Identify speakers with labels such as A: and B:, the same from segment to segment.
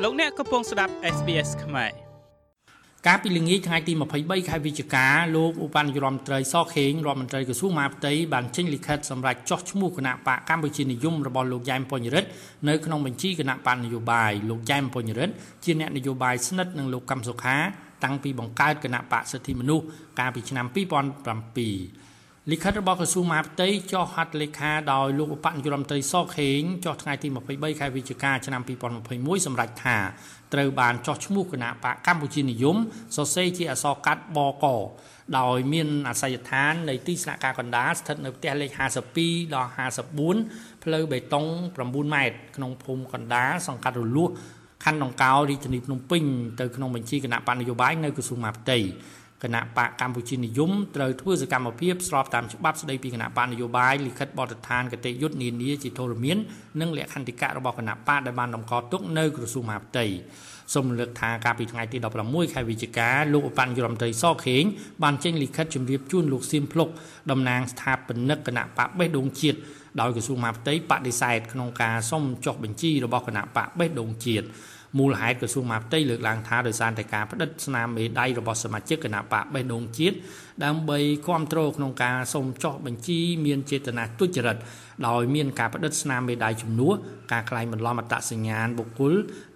A: លោកអ្នកកំពុងស្ដាប់ SBS ខ្មែរ
B: កាលពីល្ងាចថ្ងៃទី23ខែវិច្ឆិកាលោកឧបនាយករដ្ឋមន្ត្រីសខេងរដ្ឋមន្ត្រីក្រសួងមហាផ្ទៃបានចេញលិខិតសម្រាប់ចោះឈ្មោះគណៈបកកម្ពុជានិយមរបស់លោកយ៉ែមពញ្ញរិទ្ធនៅក្នុងបញ្ជីគណៈបកនយោបាយលោកយ៉ែមពញ្ញរិទ្ធជាអ្នកនយោបាយស្និទ្ធនឹងលោកកឹមសុខាតាំងពីបង្កើតគណៈបកសិទ្ធិមនុស្សកាលពីឆ្នាំ2007 លិខិតរបស់ក្រសួងមហាផ្ទៃចុះហត្ថលេខាដោយលោកឧបនាយករដ្ឋមន្ត្រីសខេងចុះថ្ងៃទី23ខែវិច្ឆិកាឆ្នាំ2021សម្រេចថាត្រូវបានចុះឈ្មោះគណៈបកកម្ពុជានិយមសរសេរជាអក្សរកាត់បកដោយមានអាសយដ្ឋាននៃទីស្នាក់ការកណ្ដាលស្ថិតនៅផ្ទះលេខ52ដល់54ផ្លូវបេតុង9ម៉ែត្រក្នុងភូមិកណ្ដាលសង្កាត់រលួសខណ្ឌដង្កោរាជធានីភ្នំពេញទៅក្នុងបញ្ជីគណៈបណ្ឌនយោបាយនៅក្រសួងមហាផ្ទៃ គណៈបកកម្ពុជានិយមត្រូវធ្វើសកម្មភាពស្របតាមច្បាប់ស្តីពីគណៈបកនយោបាយលិខិតបទដ្ឋានគតិយុត្តនានាជាធរមាននិងលក្ខន្តិកៈរបស់គណៈបកដែលបានតម្កល់ទុកនៅក្រសួងមហាផ្ទៃសូមលើកថាកាលពីថ្ងៃទី16ខែវិច្ឆិកាលោកឧបនាយករដ្ឋមន្ត្រីសខេងបានចេញលិខិតជម្រាបជូនលោកសៀមភ្លុកតំណាងស្ថាបនិកគណៈបកបេះដូងជាតិដោយក្រសួងមហាផ្ទៃបដិសេធក្នុងការសុំចុះបញ្ជីរបស់គណៈបកបេះដូងជាតិ មូលហេតុក្រសួងមហាផ្ទៃលើកឡើងថាដោយសារតែការផ្តិតស្នាមមេដៃរបស់សមាជិកគណៈបកបេះដូងជាតិដើម្បីគ្រប់គ្រងក្នុងការសូមចុះបញ្ជីមានចេតនាទុច្ចរិត ដោយមានការផ្តិតស្នាមមេដៃជំនួសការក្លែងបន្លំអត្តសញ្ញាណបុគ្គល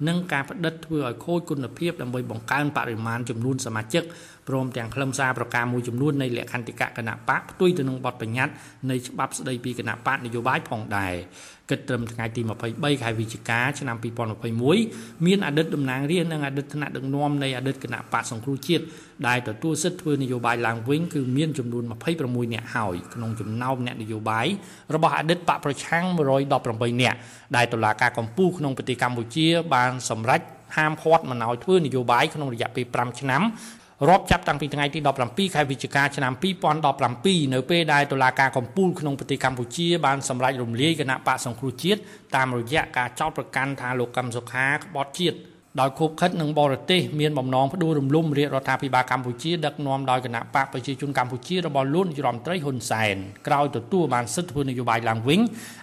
B: និងការផ្តិតធ្វើឲ្យខូចគុណភាពដើម្បីបង្កើនបរិមាណចំនួនសមាជិកព្រមទាំងខ្លឹមសារប្រការមួយចំនួននៃលក្ខន្តិកៈគណៈបកផ្ទុយទៅនឹងបទបញ្ញត្តិនៃច្បាប់ស្តីពីគណៈបកនយោបាយផងដែរគិតត្រឹមថ្ងៃទី23ខែវិច្ឆិកាឆ្នាំ2021មានអតីតតំណាងរាស្ត្រនិងអតីតថ្នាក់ដឹកនាំនៃអតីតគណៈបកសង្គ្រោះជាតិដែលទទួលសិទ្ធិធ្វើនយោបាយឡើងវិញគឺមានចំនួន26នាក់ហើយក្នុងចំណោមអ្នកនយោបាយរបស់អតីតបកប្រឆាំង118នាក់ដែលតុលាការកំពូលក្នុងប្រទេសកម្ពុជា បានសម្រេចហាមឃាត់មិនឲ្យធ្វើនយោបាយក្នុងរយៈពេល5ឆ្នាំរាប់ចាប់តាំងពីថ្ងៃទី17ខែវិច្ឆិកាឆ្នាំ2017នៅពេលដែលតុលាការកំពូលក្នុងប្រទេសកម្ពុជាបានសម្រេចរំលាយគណៈបកសង្គ្រោះជាតិតាមរយៈការចោទប្រកាន់ថាលោកកឹមសុខាក្បត់ជាតិ ដោយខូបខិតនឹងបរទេសមានបំណងផ្ដួលរំលំរាជរដ្ឋាភិបាលកម្ពុជាដឹកនាំដោយគណៈបកប្រជាជនកម្ពុជារបស់លោកនាយរដ្ឋមន្ត្រីហ៊ុនសែនក្រោយទទួលបានសិទ្ធិធ្វើនយោបាយឡើងវិញ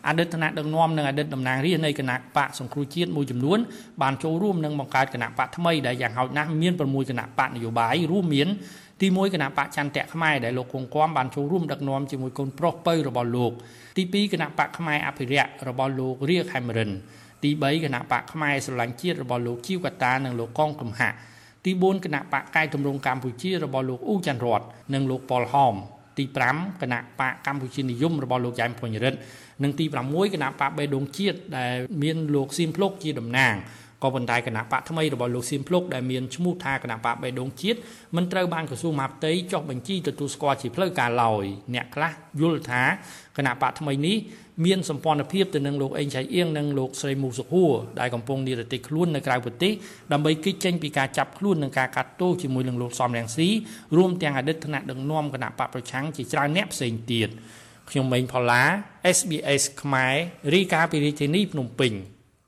B: អតីតថ្នាក់ដឹកនាំនិងអតីតតំណាងរាស្ត្រនៃគណៈបកសង្គ្រោះជាតិមួយចំនួនបានចូលរួមនឹងបង្កើតគណៈបកថ្មីដែលយ៉ាងហោចណាស់មាន6គណៈបកនយោបាយរួមមានទី1គណៈបកចន្ទៈខ្មែរដែលលោកគង់គំបានចូលរួមដឹកនាំជាមួយកូនប្រុសពៅរបស់លោកទី2គណៈបកខ្មែរអភិរក្សរបស់លោករាខេមរិន ទី3គណៈបកខ្មែរស្រឡាញ់ជាតិរបស់លោកជីវកតានិងលោកកងកំហាក់ទី4គណៈបកកាយទម្រង់កម្ពុជារបស់លោកអ៊ូច័ន្ទរតនិងលោកប៉ុលហមទី5គណៈបកកម្ពុជានិយមរបស់លោកយ៉ែមភុញរិទ្ធនិងទី6គណៈបកបេដងជាតិដែលមានលោកសៀមភ្លុកជាតំណាង ក៏ប៉ុន្តែគណៈបកថ្មីរបស់លោកសៀមភ្លុកដែលមានឈ្មោះថាគណៈបកបេដងជាតិមិនត្រូវបានក្រសួងមហាផ្ទៃចុះបញ្ជីទទួលស្គាល់ជាផ្លូវការឡើយអ្នកខ្លះយល់ថាគណៈបកថ្មីនេះមានសម្ព័ន្ធភាពទៅនឹងលោកអេងឆៃអៀងនិងលោកស្រីមូសុហួរដែលកំពុងនិរទេសខ្លួននៅក្រៅប្រទេសដើម្បីគេចចេញពីការចាប់ខ្លួននិងការកាត់ទោសជាមួយនឹងលោកសំរងស៊ីរួមទាំងអតីតថ្នាក់ដឹកនាំគណៈបកប្រឆាំងជាច្រើនអ្នកផ្សេងទៀតខ្ញុំម៉េងផល្លា SBS ខ្មែររីកាពីរាជធានីភ្នំពេញ